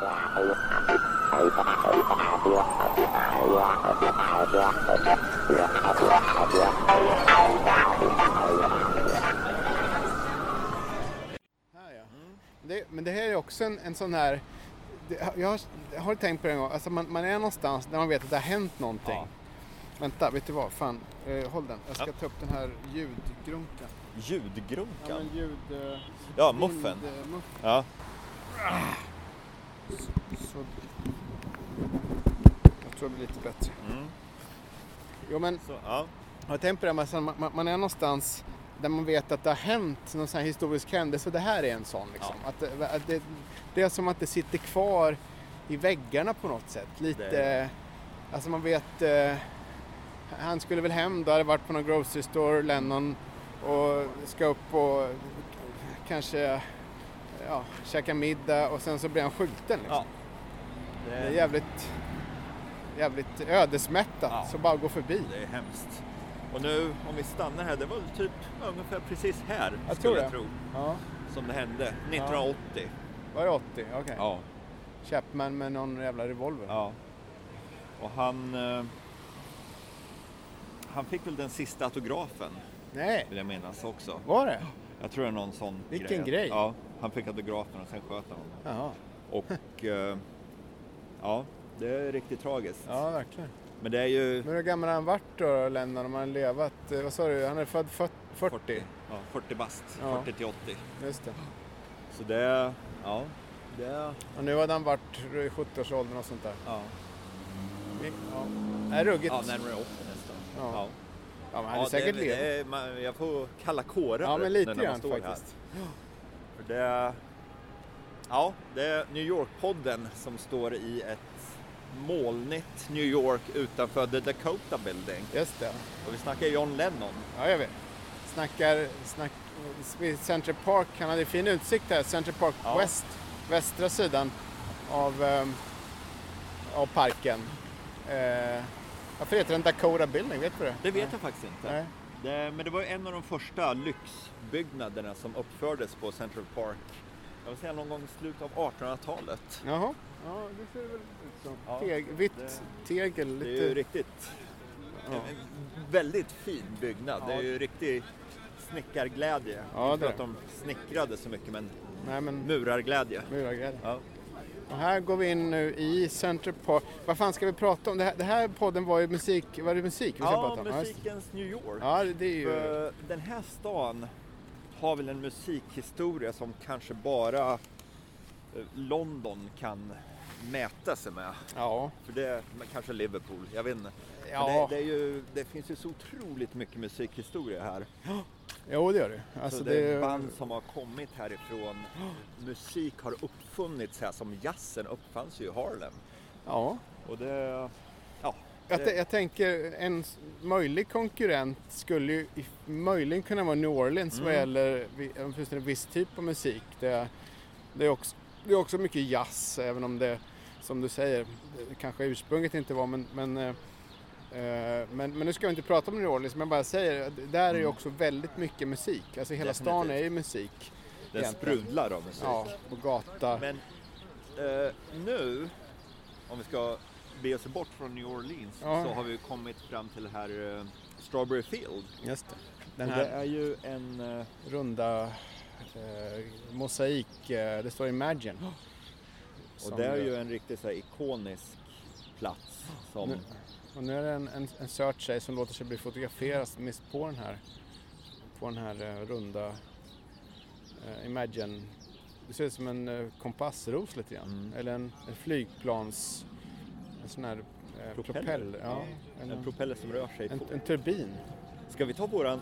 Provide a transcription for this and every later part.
Ja. Det, men det här är också en, en sån här... Det, jag, har, jag har tänkt på det en gång. Alltså man, man är någonstans där man vet att det har hänt någonting. Ja. Vänta, vet du vad? Fan, eh, håll den. Jag ska Ja. ta upp den här ljudgrunkan. Ja, Ljudgrunkan? men ljud... Eh, Ja, muffen. vind, eh, muff. Ja. Så... Jag tror det blir lite bättre. Mm. Jo men, Så, ja. jag tänkt på det, här, man, man, man är någonstans där man vet att det har hänt någon sån här historisk händelse. Det här är en sån liksom. Att, det- att det, det är som att det sitter kvar i väggarna på något sätt. Lite, Det- alltså man vet, eh, han skulle väl hem då, hade varit på någon grocery store, Lennon, och ska upp och kanske ja, käka middag och sen så blir han skjuten. Liksom. ja. Det är jävligt, jävligt ödesmättat, Ja. så bara gå förbi. Det är hemskt. Och nu om vi stannar här, det var typ ungefär precis här Jag skulle tror jag det. tro. Ja. Som det hände 1980. Var det 80? Okej. Ja. Chapman med någon jävla revolver. ja. Och han... Eh, han fick väl den sista autografen, Nej, vill jag minnas också. var det? Jag tror det är någon sån Vilken grej. grej. Ja, han fick autografen och sen sköt han honom. Jaha. Och eh, ja, det är riktigt tragiskt. Ja, verkligen. Men det är ju Men hur gammal har han varit då, Lennon, om han levat? eh, Vad sa du? Han är född fört- 40? Ja, 40 bast. Ja. 40 till 80. Just det. Så det ja, det Och nu hade han varit i 70-årsåldern och sånt där. ja. Vi- Ja. Det är ruggigt. ja närmare 80 nästan. Ja. Ja. Ja, men han är Ja, säkert det, det man, Jag får kalla kårar Ja, men lite när man står faktiskt. här. För det, ja, det är New York-podden som står i ett molnigt New York utanför The Dakota Building. Just det. Och vi snackar John Lennon. Ja, jag vet. Snackar, snack, Central Park, han hade fin utsikt här, Central Park Ja. West, västra sidan av, ehm, av parken. Eh, varför heter den Dakota Building? Vet du det? Det vet jag faktiskt inte. Nej. Det, men det var en av de första lyxbyggnaderna som uppfördes på Central Park. Jag vill säga någon gång i slutet av 1800-talet. Jaha. Ja, det ser väl ut som. Ja, Teg, vitt det- tegel, Det är lite... ju riktigt, Ja. en väldigt fin byggnad. Det är Ja. ju riktig snickarglädje. Ja, Inte det att de snickrade så mycket, men Nej, men murarglädje. murargrädde. Ja. Och här går vi in nu i Central Park. Vad fan ska vi prata om? Det här, det här podden var ju musik, var det musik vi ska ja, prata om? det. musikens New York. Ja, det är ju... Den här stan har väl en musikhistoria som kanske bara eh, London kan mäta sig med. Ja. För det, men kanske Liverpool, jag vet inte. Ja, Det, det, ju, det finns ju så otroligt mycket musikhistoria här. jo det gör det. Alltså, så det är band som har kommit härifrån. Musik har uppfunnits här, som jazzen uppfanns ju i Harlem. Ja. Och det, ja. Jag, det- jag tänker en möjlig konkurrent skulle ju möjligen kunna vara New Orleans vad Mm. gäller vi- åtminstone en viss typ av musik. Det, det, är också, det är också mycket jazz även om det som du säger det kanske ursprunget inte var men men, eh, men, men nu ska vi inte prata om New Orleans men jag bara säger där är ju Mm. också väldigt mycket musik. Alltså hela stan Definitivt. är ju musik. den egentligen. sprudlar av musik. Ja, på gata. Men eh, nu, om vi ska be oss bort från New Orleans, Ja. så har vi kommit fram till här eh, Strawberry Field. Just det. Den här det är ju en... eh, runda eh, mosaik, eh, det står Imagine. och det är ju en riktigt så här, ikonisk plats som... Nu- Och nu är det en, en, en söt tjej som låter sig bli fotograferad mitt på den här, på den här eh, runda eh, Imagine. Det ser ut som en eh, kompassros lite grann. Mm. Eller en, en flygplans, en sån här eh, Propeller. propeller. Ja, en, En propeller som rör sig en, på. en turbin. Ska vi ta våran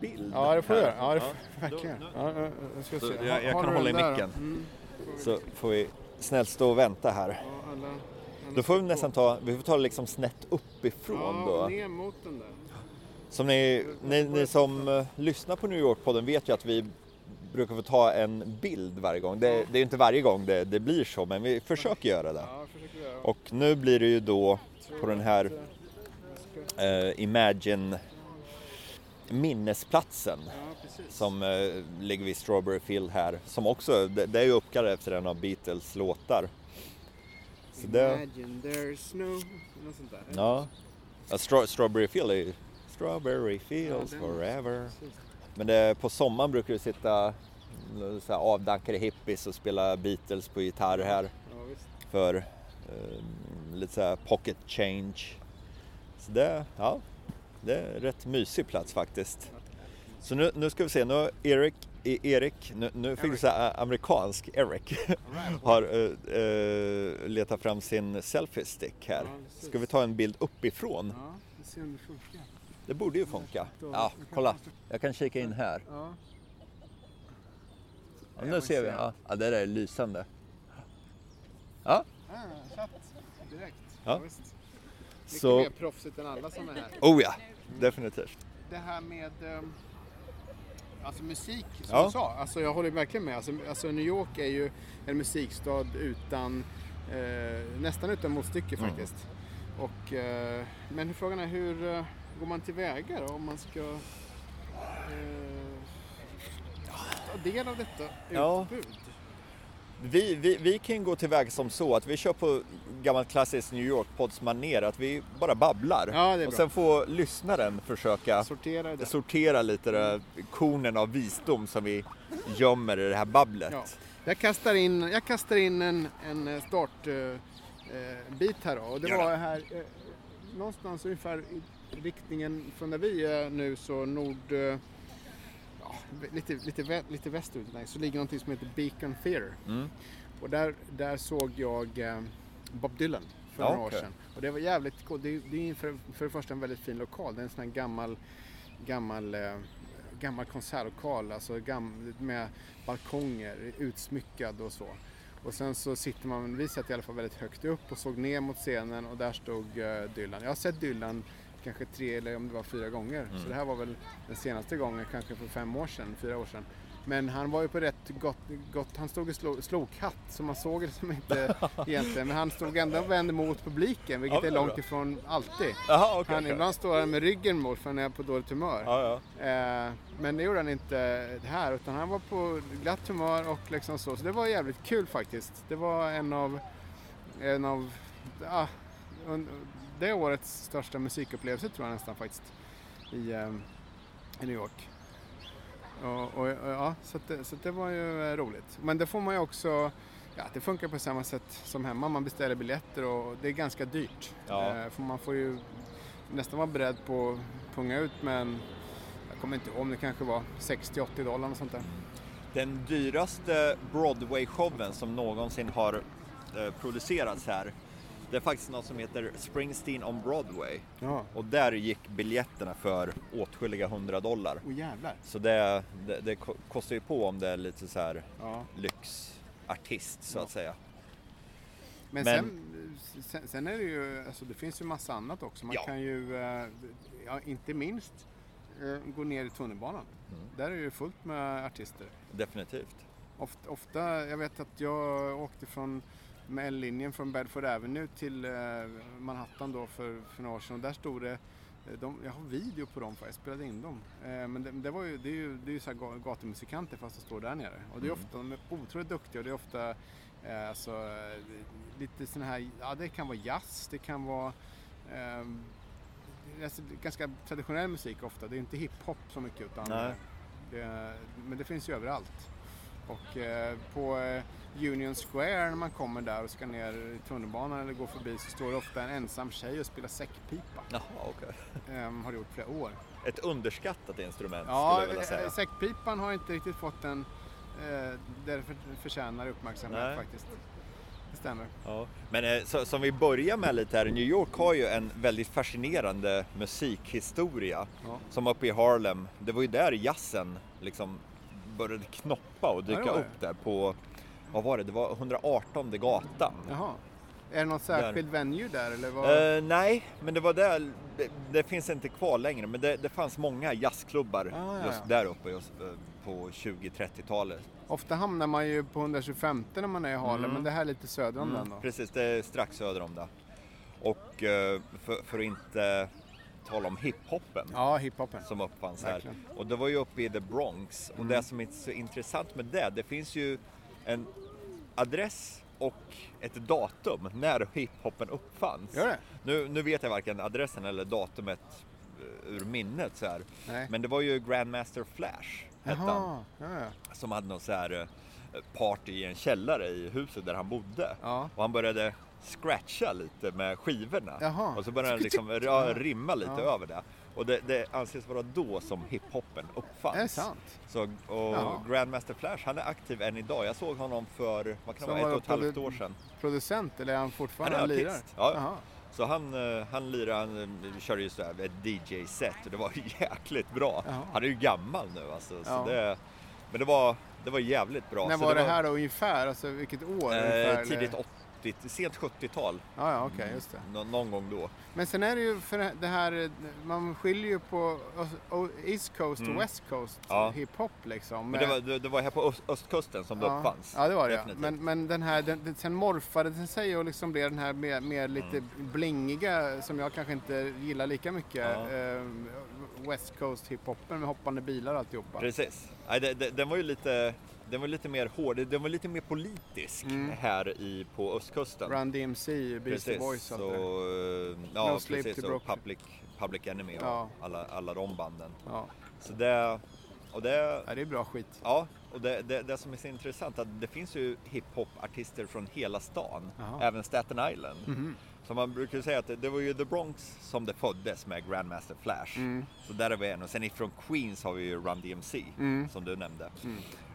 bild? Ja, det får du här? göra. Ja, det Ja, får, verkligen. Ja, jag ska Så se. jag- kan hålla i micken. Mm. Så får vi snällt stå och vänta här. Ja, alla Då får vi nästan ta, vi får ta det liksom snett uppifrån ja, då. ner mot den där. Som ni, ni, ni som uh, lyssnar på New York-podden vet ju att vi brukar få ta en bild varje gång. Det, det är inte varje gång det, det blir så, men vi försöker göra det. Ja, jag försöker göra. Och nu blir det ju då på den här ska- eh, Imagine minnesplatsen Ja, som eh, ligger vid Strawberry Field här. Som också, det, det är ju uppkallat efter en av Beatles låtar. Så det, Imagine there's no... Något sånt där. ja. ja Stra- Strawberry Field är ju Strawberry Fields Ja, forever. Precis. Men det, på sommaren brukar det sitta eh, så här, avdankade hippies och spela Beatles på gitarr här Ja, visst. för eh, lite så här pocket change. Så det, ja, det är en rätt mysig plats faktiskt. Så nu, nu ska vi se, nu har Erik, Erik nu, nu fick du säga amerikansk, Eric, Right. har eh, eh, letat fram sin selfie stick här. Ja. Ska vi ta en bild uppifrån? Ja, vi ser om det funkar. Det borde ju funka. Ja, kolla. Jag kan kika in här. Ja. Ja, nu ser vi. Ja, det där är lysande. Ja, direkt. Ja. Mycket mer proffsigt än alla som är här. oh ja, definitivt. Det här med ehm, alltså musik, som Ja. du sa. Alltså jag håller verkligen med. Alltså, alltså New York är ju en musikstad utan, eh, nästan utan motstycke Mm. faktiskt. Och, eh, men frågan är hur eh, går man tillväga då om man ska eh, ta del av detta Ja. Vi, vi, vi kan gå tillväga som så att vi kör på gammalt klassiskt New York-podds manér, att vi bara babblar. Ja, och sen får lyssnaren försöka Sortera det. sortera lite de kornen av visdom som vi gömmer i det här babblet. Ja. Jag kastar in, jag kastar in en, en startbit eh, bit här då. Och det var här eh, någonstans ungefär i riktningen från där vi är nu så nord... Eh, ja, lite, lite, lite västerut så ligger någonting som heter Beacon Theatre. Mm. Och där, där såg jag eh, Bob Dylan för Ja, några okej. år sedan. Och det var jävligt coolt. Det, är- det är för, för det första en väldigt fin lokal. Det är en sån här gammal, gammal, eh, gammal konsertlokal. Alltså gam, med balkonger, utsmyckad och så. Och sen så sitter man, vi satt i alla fall väldigt högt upp och såg ner mot scenen och där stod eh, Dylan. Jag har sett Dylan kanske tre eller om det var fyra gånger. Så det här var väl den senaste gången, kanske för fem år sedan, fyra år sedan. Men han var ju på rätt gott, gott han stod i slo, slokhatt så man såg det som inte egentligen. Men han stod ändå vänd mot publiken vilket Ja, är långt bra. ifrån alltid. Jaha, okej. Han, okej. ibland står han med ryggen mot för han är på dåligt humör. Ja, ja. Eh, men det gjorde han inte här utan han var på glatt humör och liksom så. Så det var jävligt kul faktiskt. Det var en av, en av un, det årets största musikupplevelser tror jag nästan faktiskt i, eh, i New York. Och, och, och, ja, så, det, så det var ju eh, roligt. Men det får man ju också, ja det funkar på samma sätt som hemma. Man beställer biljetter och det är ganska dyrt. Ja. Eh, för man får ju nästan vara beredd på att punga ut med en, jag kommer inte ihåg om det kanske var 60-80 dollar och sånt där. Den dyraste Broadway-showen som någonsin har eh, producerats här, det är faktiskt något som heter Springsteen on Broadway. Ja, Och där gick biljetterna för åtskilliga hundra dollar. och jävlar. Så det, det, det ko- kostar ju på om det är lite så här Ja. lyxartist så Ja. att säga. Men, Men- Sen, sen, sen är det ju, alltså det finns ju massa annat också. Man kan ju, eh, ja, inte minst, eh, gå ner i tunnelbanan. Mm. Där är det ju fullt med artister. Definitivt. Ofta, ofta, jag vet att jag åkte från med L-linjen från Bedford Avenue till eh, Manhattan då för, för några år sedan och där stod det eh, de, jag har video på dem för jag spelade in dem. Eh, men det, det, var ju, det är ju, det är ju så här ga- gatumusikanter fast de står där nere. Och det är Mm. ofta, de är otroligt duktiga och det är ofta eh, alltså, eh, lite sån här, ja det kan vara jazz, det kan vara eh, alltså, ganska traditionell musik ofta. Det är inte hiphop så mycket utan Nej. det, men det finns ju överallt. Och eh, på eh, Union Square när man kommer där och ska ner i tunnelbanan eller gå förbi så står det ofta en ensam tjej och spelar säckpipa. Jaha, okej. Ehm, har det gjort flera år. Ett underskattat instrument Ja, skulle jag vilja säga. eh, säckpipan har inte riktigt fått den eh, där det för- förtjänar uppmärksamhet Nej. faktiskt. Det stämmer. Ja. Men eh, så, som vi börjar med lite här, New York har ju en väldigt fascinerande musikhistoria. Ja. Som uppe i Harlem, det var ju där jazzen liksom började knoppa och Ja, dyka det. upp där på, vad var det, det var 118 gatan. Jaha. Är det något särskild venue där eller vad? Eh, nej, men det var där, det, det finns inte kvar längre, men det, det fanns många jazzklubbar Ah, ja, just ja. där uppe just, eh, på 20-30-talet. Ofta hamnar man ju på 125 när man är i Harlem Mm. men det här är lite söder om den då. Precis, det är strax söder om det. Och eh, för, för att inte tala om hiphopen Ja, hiphopen. som uppfanns här. Verkligen. Och det var ju uppe i the Bronx. Och Mm. det som är så intressant med det, det finns ju en adress och ett datum när hiphopen uppfanns. Gör det? Nu, nu vet jag varken adressen eller datumet eh, ur minnet så här. Nej. Men det var ju Grandmaster Flash, hette han, Jaha, ja, ja. som hade någon så här eh, party i en källare i huset där han bodde. Ja. Och han började scratcha lite med skivorna. Jaha. Och så började den liksom rimma lite ja. över det. Och det, det, anses vara då som hiphopen uppfanns. Är sant? Så, och ja. Grandmaster Flash, han är aktiv än idag. Jag såg honom för, vad kan det vara, ett och ett halvt år sedan. Producent, eller är han fortfarande han är lirar? Ja. Så han, eh, han lirade, han eh, körde ju sådär, ett DJ-set och det var jäkligt bra. Jaha. Han är ju gammal nu alltså. Ja. Det, men det var, det var jävligt bra. När var det, var här då ungefär? Alltså vilket år? Eh, ungefär, tidigt 80 70, sent 70-tal. Ja, ja, okay, mm. just det. Nå, någon gång då. Men sen är det ju för det här, man skiljer ju på East Coast mm. och West Coast ja. hiphop liksom. Men det var, det, var här på öst, östkusten som ja. det uppfanns. Ja, det var det. Definitivt. Men, men den här, den, den, sen morfade den sig och liksom blev den här mer, mer mm. lite mm. blingiga, som jag kanske inte gillar lika mycket, ja. eh, West Coast hiphopen med hoppande bilar och alltihopa. Precis. Nej, det, det, den var ju lite den var lite mer hård, den var lite mer politisk Mm. här i, på östkusten. Run DMC, Beastie Boys så, och eh, ja, No precis. Och. Public, Public Enemy och Ja. alla, alla de banden. Ja. Så det, och det, ja, det är bra skit. ja, och det, det, det som är så intressant att det finns ju hiphop-artister från hela stan, Jaha. även Staten Island. Mhm. Så man brukar ju säga att det, det var ju The Bronx som det föddes med Grandmaster Flash. Mm. Så där är vi en. Och sen ifrån Queens har vi ju Run DMC Mm. som du nämnde.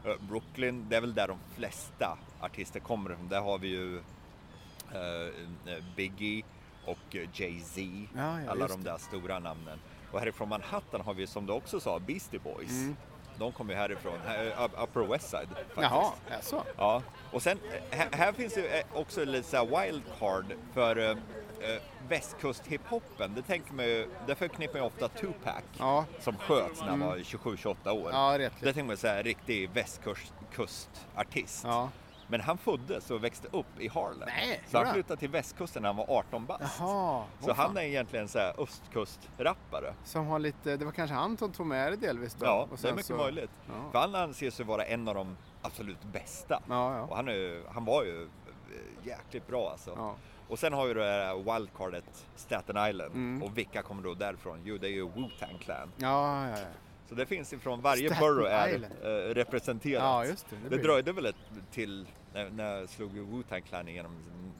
Eh, Brooklyn, det är väl där de flesta artister kommer ifrån. Där har vi ju eh, Biggie och Jay-Z. Ja, ja, alla de det. där stora namnen. Och härifrån Manhattan har vi som du också sa Beastie Boys. Mm. De kommer ju härifrån, här, up- Upper West Side faktiskt. Jaha, alltså. Ja, och sen eh, här, här finns ju eh, också lite så wildcard för eh, eh, västkusthiphopen. Det tänker man ju, det förknippar ju ofta Tupac Ja, som sköts när han var 27-28 år. ja. Det tänker man så här riktig västkustartist. Ja. Men han föddes och växte upp i Harlem. Nej, så han flyttade till västkusten när han var 18 bast. Jaha, Så han fan. är egentligen så här östkustrappare. Som har lite, det var kanske han som tog med det delvis då? Ja, Och det är mycket så- möjligt. Ja. För han anses ju vara en av de absolut bästa. Ja, Och ja. han, är, han var ju eh, jäkligt bra alltså. ja. Och sen har vi det här wildcardet Staten Island. Mm. Och vilka kommer då därifrån? Jo, det är ju Wu-Tang Clan. Ja, ja, ja. Så det finns ifrån varje Staten borough är eh, representerat. Ja, just det. Det Det dröjde väl ett, till när, när slog ju Wu-Tang Clan igenom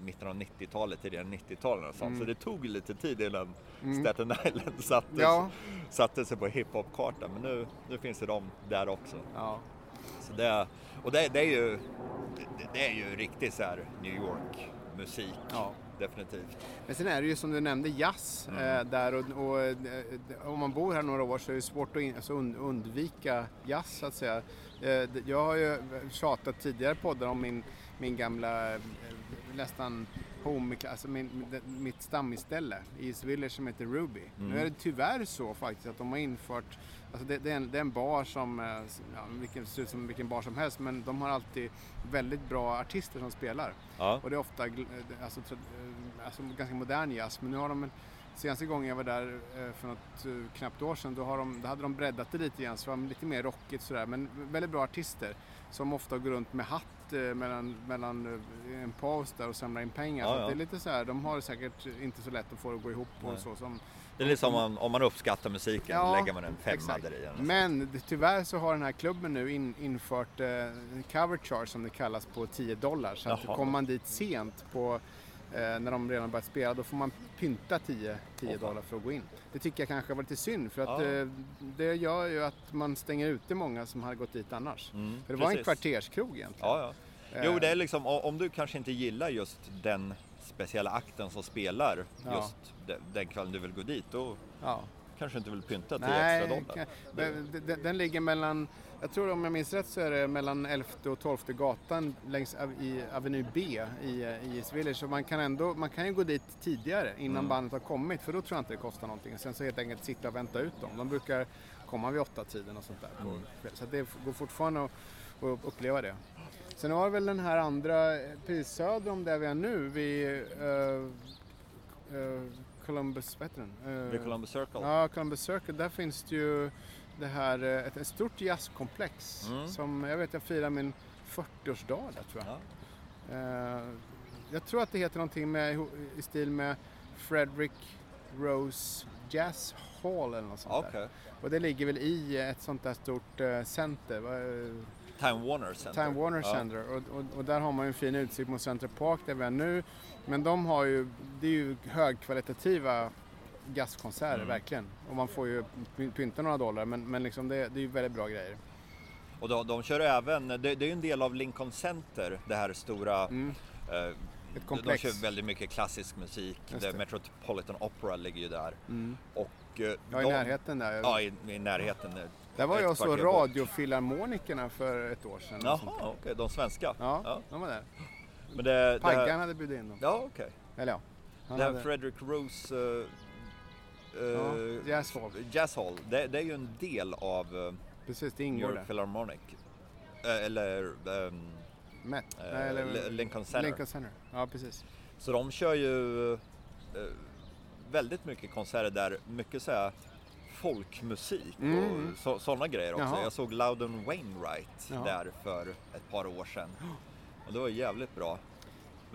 mitten av 90-talet, tidigare 90-talet och sånt. Mm. Så det tog lite tid innan Mm. Staten Island satte, Ja. satte sig på hiphop-kartan. Men nu, nu finns det de där också. ja. Så det, och det, det är ju det, är ju riktigt så här New York musik. Ja. Definitivt. Men sen är det ju som du nämnde jazz Mm. eh, där och, och eh, om man bor här några år så är det svårt att in, alltså und, undvika jazz så att säga. Eh, jag har ju tjatat tidigare poddar om min, min gamla nästan home, alltså min, mitt stammisställe i East Village som heter Ruby. Mm. Nu är det tyvärr så faktiskt att de har infört Alltså det, det, är en, det är en bar som, eh, ja, vilken, ser ut som vilken bar som helst men de har alltid väldigt bra artister som spelar. Ja. Och det är ofta eh, alltså, eh, alltså ganska modern jazz. Men nu har de en, senaste gången jag var där för något knappt år sedan då, har de, då hade de breddat det lite igen så det var lite mer rockigt sådär. Men väldigt bra artister som ofta går runt med hatt eh, mellan, mellan eh, en paus där och samlar in pengar. Ja, så ja. det är lite så här, de har säkert inte så lätt att få det att gå ihop och så som Det är liksom om man, om man uppskattar musiken, Ja, lägger man en femma där i. Men det, tyvärr så har den här klubben nu in, infört eh, cover charge som det kallas på 10 dollar. Så att kommer man dit sent på, när de redan börjat spela då får man pynta 10, 10 Åh, fan. dollar för att gå in. Det tycker jag kanske var lite synd för att Ja. eh, det gör ju att man stänger ute många som hade gått dit annars. Mm, För det var en kvarterskrog egentligen. Ja, ja. Jo, det är liksom o- om du kanske inte gillar just den speciella akten som spelar just den, den kvällen du vill gå dit, då kanske du inte vill pynta 10 Nej, extra dollar. den, den ligger mellan, jag tror om jag minns rätt så är det mellan 11 och 12 gatan längs av- i Avenue B i, i East Village. Så man kan, ändå, man kan ju gå dit tidigare innan Mm. bandet har kommit för då tror jag inte det kostar någonting. Sen så helt enkelt sitta och vänta ut dem. De brukar komma vid åtta tiden och sånt där. Mm. Så det går fortfarande att, att uppleva det. Sen har vi väl den här andra, eh, precis söder om där vi är nu, vid uh, uh, Columbus, vad heter den? Vid Columbus Circle. Ja, Columbus Circle. Där finns det ju det här, eh, ett, ett stort jazzkomplex. Mm. Som, jag vet jag firar min 40-årsdag där tror jag. Ja. Eh, jag tror att det heter någonting med, i stil med Frederick Rose Jazz Hall eller något sånt Okej. där. Och det ligger väl i ett sånt där stort eh, center. Eh, Time Warner Center. Time Warner Ja. Center. Och, och, och där har man ju en fin utsikt mot Central Park där vi är nu. Men de har ju, det är ju högkvalitativa jazzkonserter Mm. verkligen. Och man får ju py- pynta några dollar men, men liksom det, det är ju väldigt bra grejer. Och de, de kör även, det, det är ju en del av Lincoln Center, det här stora Mm. eh, Ett komplex. De kör väldigt mycket klassisk musik. Det det. Metropolitan Opera ligger ju där. Mm. Och, eh, Ja, i de, närheten där. Ja, i, i närheten. där var jag så radiofilharmonikerna för ett år sedan. Jaha, okej, där. de svenska. Ja, de var där. Men det, det Paggan här, hade bjudit in dem. Ja, okej. Eller ja. Han Det här hade, Frederick Rose eh, ja, eh, Jazz Hall. Jazz Hall, det, det är ju en del av uh, Precis, det New ingår York där. Philharmonic. Eh, eller ehm, Met. eh, Nej, eller, Li- Lincoln Center. Lincoln Center. Ja, precis. Så de kör ju eh, väldigt mycket konserter där, mycket så här folkmusik Mm. och så, sådana grejer också. Jaha. Jag såg Loudon Wainwright Jaha. där för ett par år sedan. Och det var jävligt bra.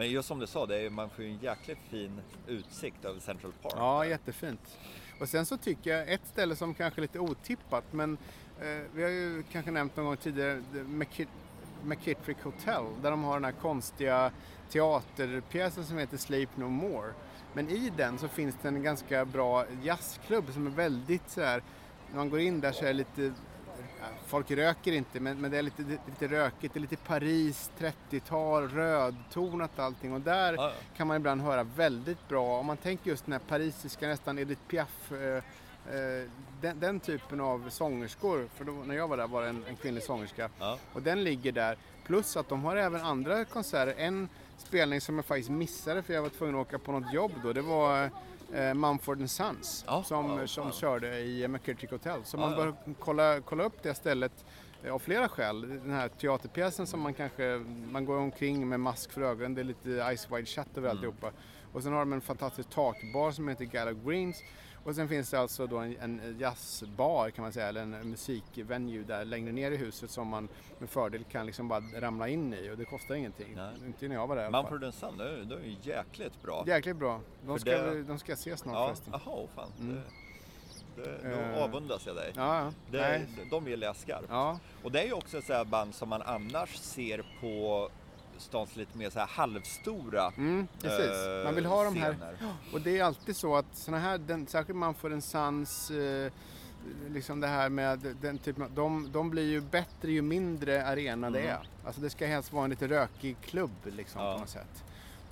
Men just som du sa, det är, man får ju en jäkligt fin utsikt över Central Park. Ja, jättefint. Och sen så tycker jag ett ställe som kanske är lite otippat men eh, vi har ju kanske nämnt någon gång tidigare McKit- McKittrick Hotel där de har den här konstiga teaterpjäsen som heter Sleep No More. Men i den så finns det en ganska bra jazzklubb som är väldigt så här, när man går in där så är det lite Folk röker inte men, men det är lite, lite rökigt, det är lite Paris 30-tal, rödtonat allting. Och där Ja, kan man ibland höra väldigt bra, om man tänker just den här parisiska, nästan Edith Piaf, eh, eh, den, den typen av sångerskor, för då, när jag var där var det en, en kvinnlig sångerska, Ja. och den ligger där. Plus att de har även andra konserter, en spelning som jag faktiskt missade för jag var tvungen att åka på något jobb då, det var eh, Mumford Sons Ja, som, ja, som körde i McKittrick Hotel. Så man bör kolla, kolla upp det stället eh, av flera skäl. Den här teaterpjäsen som man kanske, man går omkring med mask för ögonen, det är lite Ice Wide Shut över Mm. alltihopa. Och sen har de en fantastisk takbar som heter Gala Greens. Och sen finns det alltså då en, en jazzbar kan man säga, eller en musikvenue där längre ner i huset som man med fördel kan liksom bara ramla in i och det kostar ingenting. Nej. Inte när jag var där i alla fall. Son, det är, ju jäkligt bra. Jäkligt bra. De För ska, det- de ska ses snart Ja, förresten. jaha, fan. Mm. Det, det, då Eh. avundas jag dig. Ja. Det, de gillar jag skarpt. Ja, Och det är ju också ett band som man annars ser på stans lite mer så här halvstora mm, precis. eh, Man vill ha de här scener. Och det är alltid så att såna här, den, särskilt man får en sans, eh, liksom det här med den typen av, de, de blir ju bättre ju mindre arena det Mm. är. Alltså det ska helst vara en lite rökig klubb liksom Ja. på något sätt.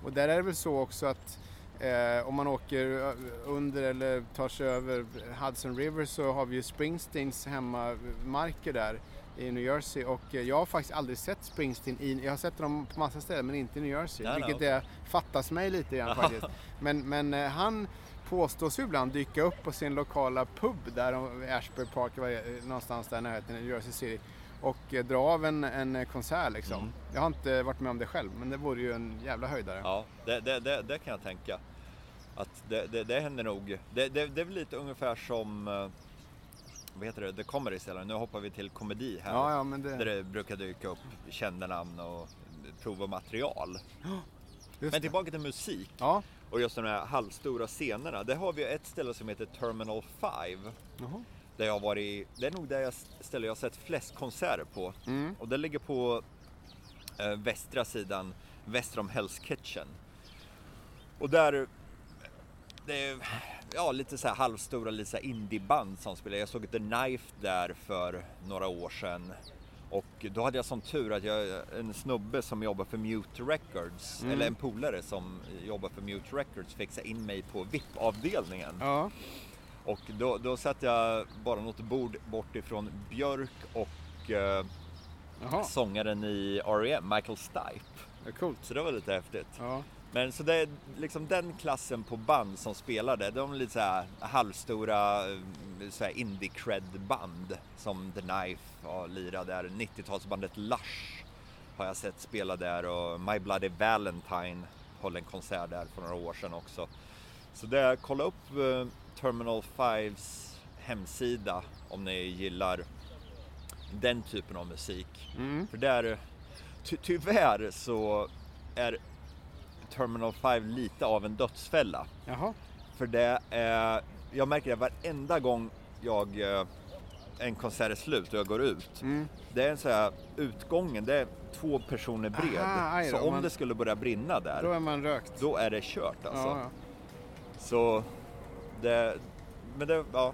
Och där är det väl så också att eh, om man åker ö- under eller tar sig över Hudson River så har vi ju Springsteens hemmamarker där i New Jersey och jag har faktiskt aldrig sett Springsteen i, jag har sett dem på massa ställen men inte i New Jersey. Nej, vilket det fattas mig lite grann faktiskt. Men, men eh, han påstås ju ibland dyka upp på sin lokala pub där Ashbury Park, någonstans där i närheten i New Jersey City och eh, dra av en, en eh, konsert liksom. Mm. Jag har inte varit med om det själv men det vore ju en jävla höjdare. Ja, det, det, det, det kan jag tänka. Att det, det, händer nog. Det, är väl lite ungefär som, vad heter det, The Comedy Cellar. Nu hoppar vi till komedi här. ja, ja men Där det... det brukar dyka upp kända namn och prova material. Just Men det. tillbaka till musik Ja, och just de här halvstora scenerna. Där har vi ett ställe som heter Terminal 5. Jaha. Där jag har varit, det är nog det ställe jag har sett flest konserter på. Mm. Och det ligger på eh, västra sidan, väster om Hell's Kitchen. Och där, det är ja, lite så här halvstora lite så här indieband som spelar. Jag såg The Knife där för några år sedan. Och då hade jag sån tur att jag, en snubbe som jobbar för Mute Records, Mm. eller en polare som jobbar för Mute Records fixade in mig på VIP-avdelningen. Ja. Och då, då satt jag bara något bord bort ifrån Björk och eh, sångaren i R.E.M. Michael Stipe. är coolt. Så det var lite häftigt. Ja. Men så det är liksom den klassen på band som spelade, de är lite så här halvstora eh, så här indie cred band som The Knife och lirade där. 90-talsbandet Lush har jag sett spela där och My Bloody Valentine höll en konsert där för några år sedan också. Så det är, kolla upp eh, Terminal 5s hemsida om ni gillar den typen av musik. Mm. För där, ty tyvärr så är Terminal 5 lite av en dödsfälla. Jaha. För det är, jag märker det varenda gång jag, eh, en konsert är slut och jag går ut. Mm. Det är en så här, utgången, det är två personer bred. Aha, då, så om man- det skulle börja brinna där, Då är man rökt. då är det kört alltså. Ja, ja. Så det, men det, ja,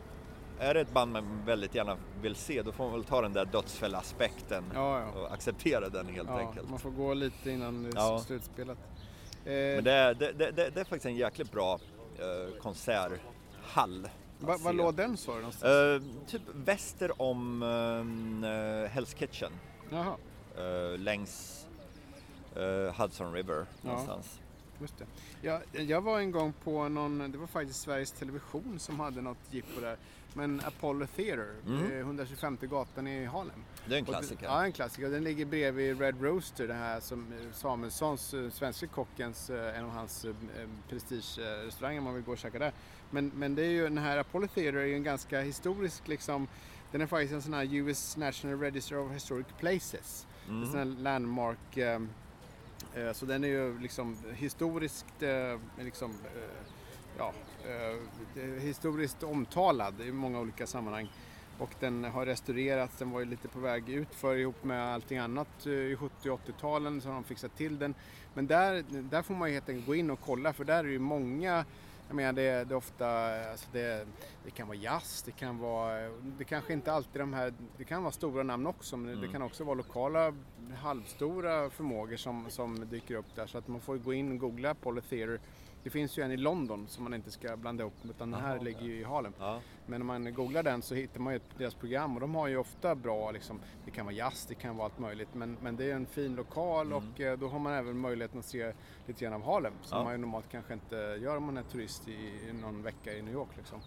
är det ett band man väldigt gärna vill se, då får man väl ta den där dödsfälla-aspekten Ja, och acceptera den helt enkelt. Man får gå lite innan det är slutspelat. Eh, Men det, är- det, det, det, är faktiskt en jäkligt bra eh, konserthall. Var, var låg den du någonstans? Eh, typ väster om eh, Hell's Kitchen. Jaha, eh, längs eh, Hudson River Ja. någonstans. just det. Jag, jag var en gång på någon, det var faktiskt Sveriges Television som hade något jippo där. Men Apollo Theater, Mm. eh, 125 gatan i Harlem. Det är en Och klassiker. Ja, en klassiker. Den ligger bredvid Red Rooster, det här som eh, Samuelssons, eh, svenska kockens, eh, en av hans eh, prestigerestauranger om man vill gå och käka där. Men, men det är ju den här Apollo Theater är ju en ganska historisk liksom, den är faktiskt en sån här US National Register of Historic Places. En Mm. sån här landmark. Eh, eh, så den är ju liksom historiskt, eh, liksom, eh, ja, eh, eh, historiskt omtalad i många olika sammanhang. Och den har restaurerats, den var ju lite på väg ut för ihop med allting annat eh, i 70 och 80-talen så har de fixat till den. Men där, där får man ju helt enkelt gå in och kolla för där är ju många jag menar det, det är ofta, alltså det, det kan vara jazz, det kan vara, det kanske inte alltid de här, det kan vara stora namn också men det Mm. kan också vara lokala halvstora förmågor som, som dyker upp där så att man får gå in och googla Apollo Theater. Det finns ju en i London som man inte ska blanda ihop utan den här Jaha, ligger ju i Harlem. Ja. Men om man googlar den så hittar man ju deras program och de har ju ofta bra, liksom, det kan vara jazz, det kan vara allt möjligt. Men, men det är en fin lokal Mm. och eh, då har man även möjligheten att se lite grann av Harlem. Som Ja. man ju normalt kanske inte gör om man är turist i, i någon vecka i New York. Liksom.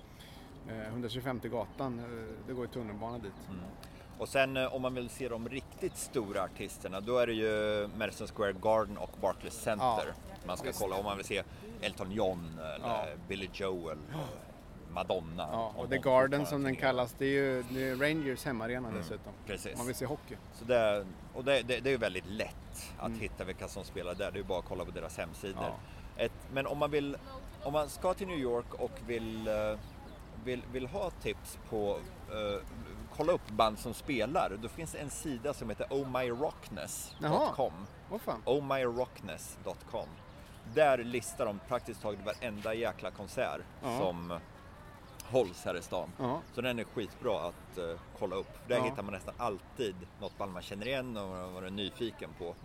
Eh, 125 gatan, eh, det går ju tunnelbana dit. Mm. Och sen eh, om man vill se de riktigt stora artisterna då är det ju Madison Square Garden och Barclays Center Ja, man ska visst. kolla om man vill se Elton John eller Ja. Billy Joel, Madonna. Ja, och de The Garden som den kallas, det är ju det är Rangers hemmaarena dessutom. Precis. Om man vill se hockey. Så det, och det, det, det är ju väldigt lätt att Mm. hitta vilka som spelar där. Det är ju bara att kolla på deras hemsidor. Ett, men om man, vill, om man ska till New York och vill, eh, vill, vill ha tips på eh, kolla upp band som spelar. Då finns en sida som heter ohmyrockness.com. Fan. ohmyrockness.com. Där listar de praktiskt taget varenda jäkla konsert Ja. som hålls här i stan. Ja. Så den är skitbra att eh, kolla upp. Där Ja. hittar man nästan alltid något band man känner igen och vad man är nyfiken på.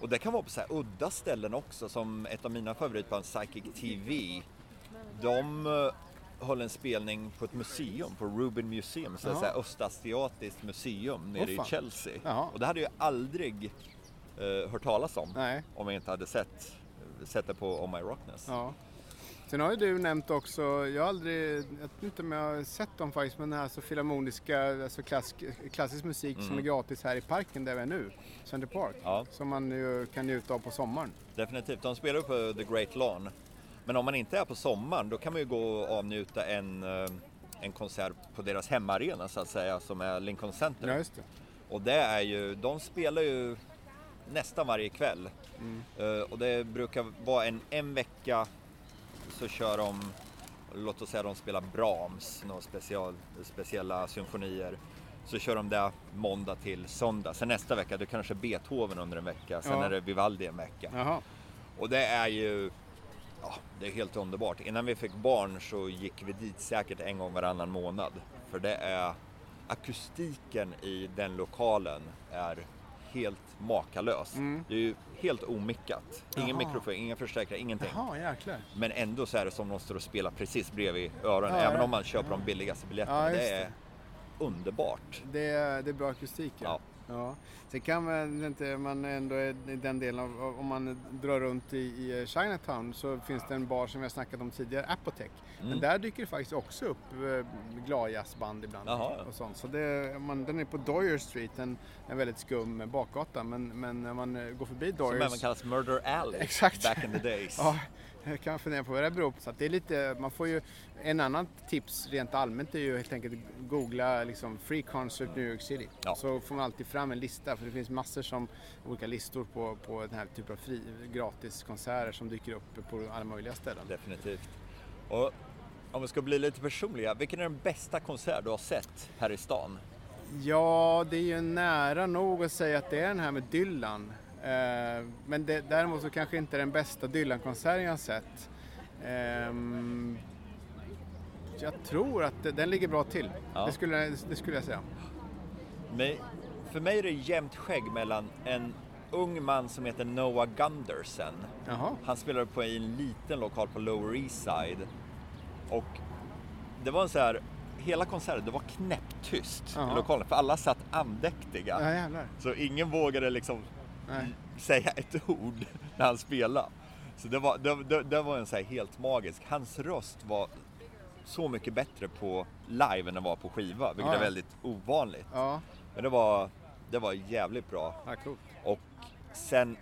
Och det kan vara på så här udda ställen också som ett av mina favoritband Psychic TV. De eh, höll en spelning på ett museum, på Rubin Museum, så, här östasiatiskt museum nere Åh, i. Chelsea. Jaha. Och det hade jag aldrig eh, hört talas om Nej. om jag inte hade sett, sett det på Oh My Rockness. Ja. Sen har ju du nämnt också, jag har aldrig, jag vet inte om jag har sett dem faktiskt, men den här så filharmoniska, alltså klass, klassisk musik som är gratis här i parken där vi är nu, Center Park. Ja. Som man ju kan njuta av på sommaren. Definitivt, de spelar på The Great Lawn. Men om man inte är på sommaren då kan man ju gå och avnjuta en, eh, en konsert på deras hemmaarena så att säga som är Lincoln Center. Ja, just det. Och det är ju, de spelar ju nästan varje kväll. Mm. Eh, och det brukar vara en, en vecka så kör de, låt oss säga de spelar Brahms, några special, speciella symfonier. Så kör de det måndag till söndag. Sen nästa vecka, det kanske Beethoven under en vecka. Sen Ja. är det Vivaldi en vecka. Jaha. Och det är ju, ja, det är helt underbart. Innan vi fick barn så gick vi dit säkert en gång varannan månad. För det är, akustiken i den lokalen är helt makalös. Mm. Det är ju helt omickat. Ingen mikrofon, inga förstärkare, ingenting. Jaha, jäklar. Men ändå så är det som de står och spelar precis bredvid öronen. Ja, även ja. om man köper de billigaste biljetterna. Ja, det är underbart. Det är, det är bra akustik ja. Ja. Sen kan man inte, man ändå i den delen av, om man drar runt i, i Chinatown så finns det en bar som vi har snackat om tidigare, Apotec. Men Mm. där dyker det faktiskt också upp eh, gladjazzband ibland. Jaha. Och sånt. Så det, man, den är på Doyer Street, en, en väldigt skum bakgata. Men, men när man eh, går förbi Som även kallas Murder Alley Exakt. back in the days. Ja, kan man fundera på vad det beror på. Så det är lite, man får ju, en annan tips rent allmänt är ju helt enkelt googla liksom Free Concert New York City. Ja. Så får man alltid fram en lista för det finns massor som olika listor på, på den här typen av fri, gratiskonserter som dyker upp på alla möjliga ställen. Definitivt. Och om vi ska bli lite personliga, vilken är den bästa konsert du har sett här i stan? Ja, det är ju nära nog att säga att det är den här med Dylan. Eh, men det, däremot så kanske inte den bästa Dylan-konserten jag har sett. Ehm, jag tror att den ligger bra till. Ja. Det, skulle, det skulle jag säga. Men för mig är det jämnt skägg mellan en ung man som heter Noah Gunderson. Jaha. Han spelade på i en liten lokal på Lower East Side. Och det var en så här, hela konserten, det var knäpptyst i Jaha. lokalen för alla satt andäktiga. Ja. Så ingen vågade liksom Nej. säga ett ord när han spelade. Så det var, det, det, det var en så helt magisk. Hans röst var så mycket bättre på live än den var på skiva, vilket Ja, är väldigt ovanligt. Ja, Men det var, det var jävligt bra. Och sen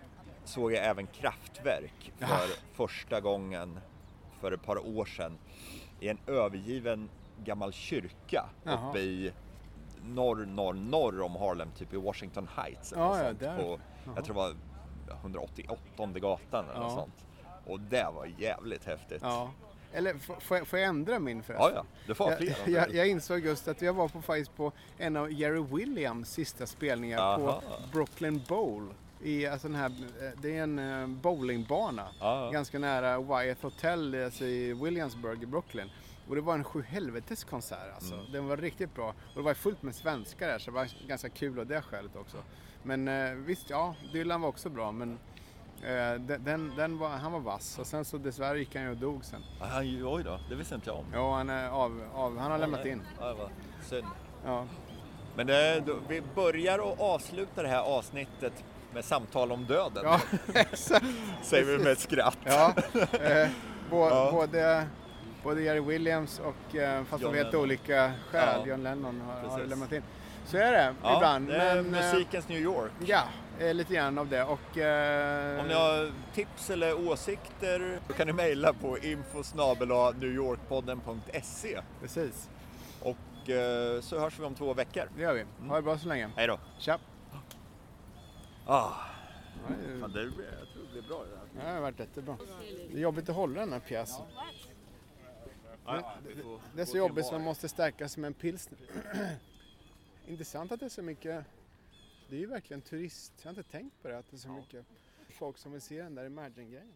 såg jag även Kraftwerk för första gången för ett par år sedan i en övergiven gammal kyrka Jaha. uppe i norr, norr, norr om Harlem, typ i Washington Heights. Eller Ja, sånt, på, Jaha. jag tror det var 188 gatan eller något Ja. sånt. Och det var jävligt häftigt. Ja. Eller får jag, får jag ändra min ja, förresten? ja, du får Jag, fler. om du jag, jag insåg just att jag var på, faktiskt på en av Jerry Williams sista spelningar Aha. på Brooklyn Bowl. I, alltså den här, eh, det är en eh, bowlingbana Ja, ja. ganska nära Wyatt Hotel alltså i Williamsburg i Brooklyn. Och det var en sjuhelvetes konsert alltså. Mm. Den var riktigt bra. Och det var fullt med svenskar där så det var ganska kul av det skälet också. Men eh, visst, ja, Dylan var också bra men eh, den, den, var, han var vass. Och sen så dessvärre gick han ju och dog sen. Ja, han- Oj då, det visste inte jag om. Ja, han är av, av han har lämnat in. Ja, var synd. Ja. Men det, då, vi börjar och avslutar det här avsnittet med samtal om döden. Ja, exakt. Säger vi med ett skratt. Ja, eh, bå, Ja. Både, både Jerry Williams och, eh, fast John av helt olika skäl, Ja. John Lennon har, har lämnat in. Så är det Ja, ibland. det är men, eh, musikens New York. Ja, lite grann av det. Och, eh, Om ni har tips eller åsikter så kan ni mejla på info.newyorkpodden.se Precis, och eh, så hörs vi om två veckor. det gör vi. Ha det bra så länge. Hej då! Tja! Ah, Ja, det- fan, det, jag tror det blir bra det här. det har varit jättebra. Det är jobbigt att hålla den här pjäsen. Ja, Det är så jobbigt så man måste stärka med en pilsner. Intressant att det är så mycket, det är ju verkligen turist, jag har inte tänkt på det, att det är så mycket folk som vill se den där Imagine-grejen.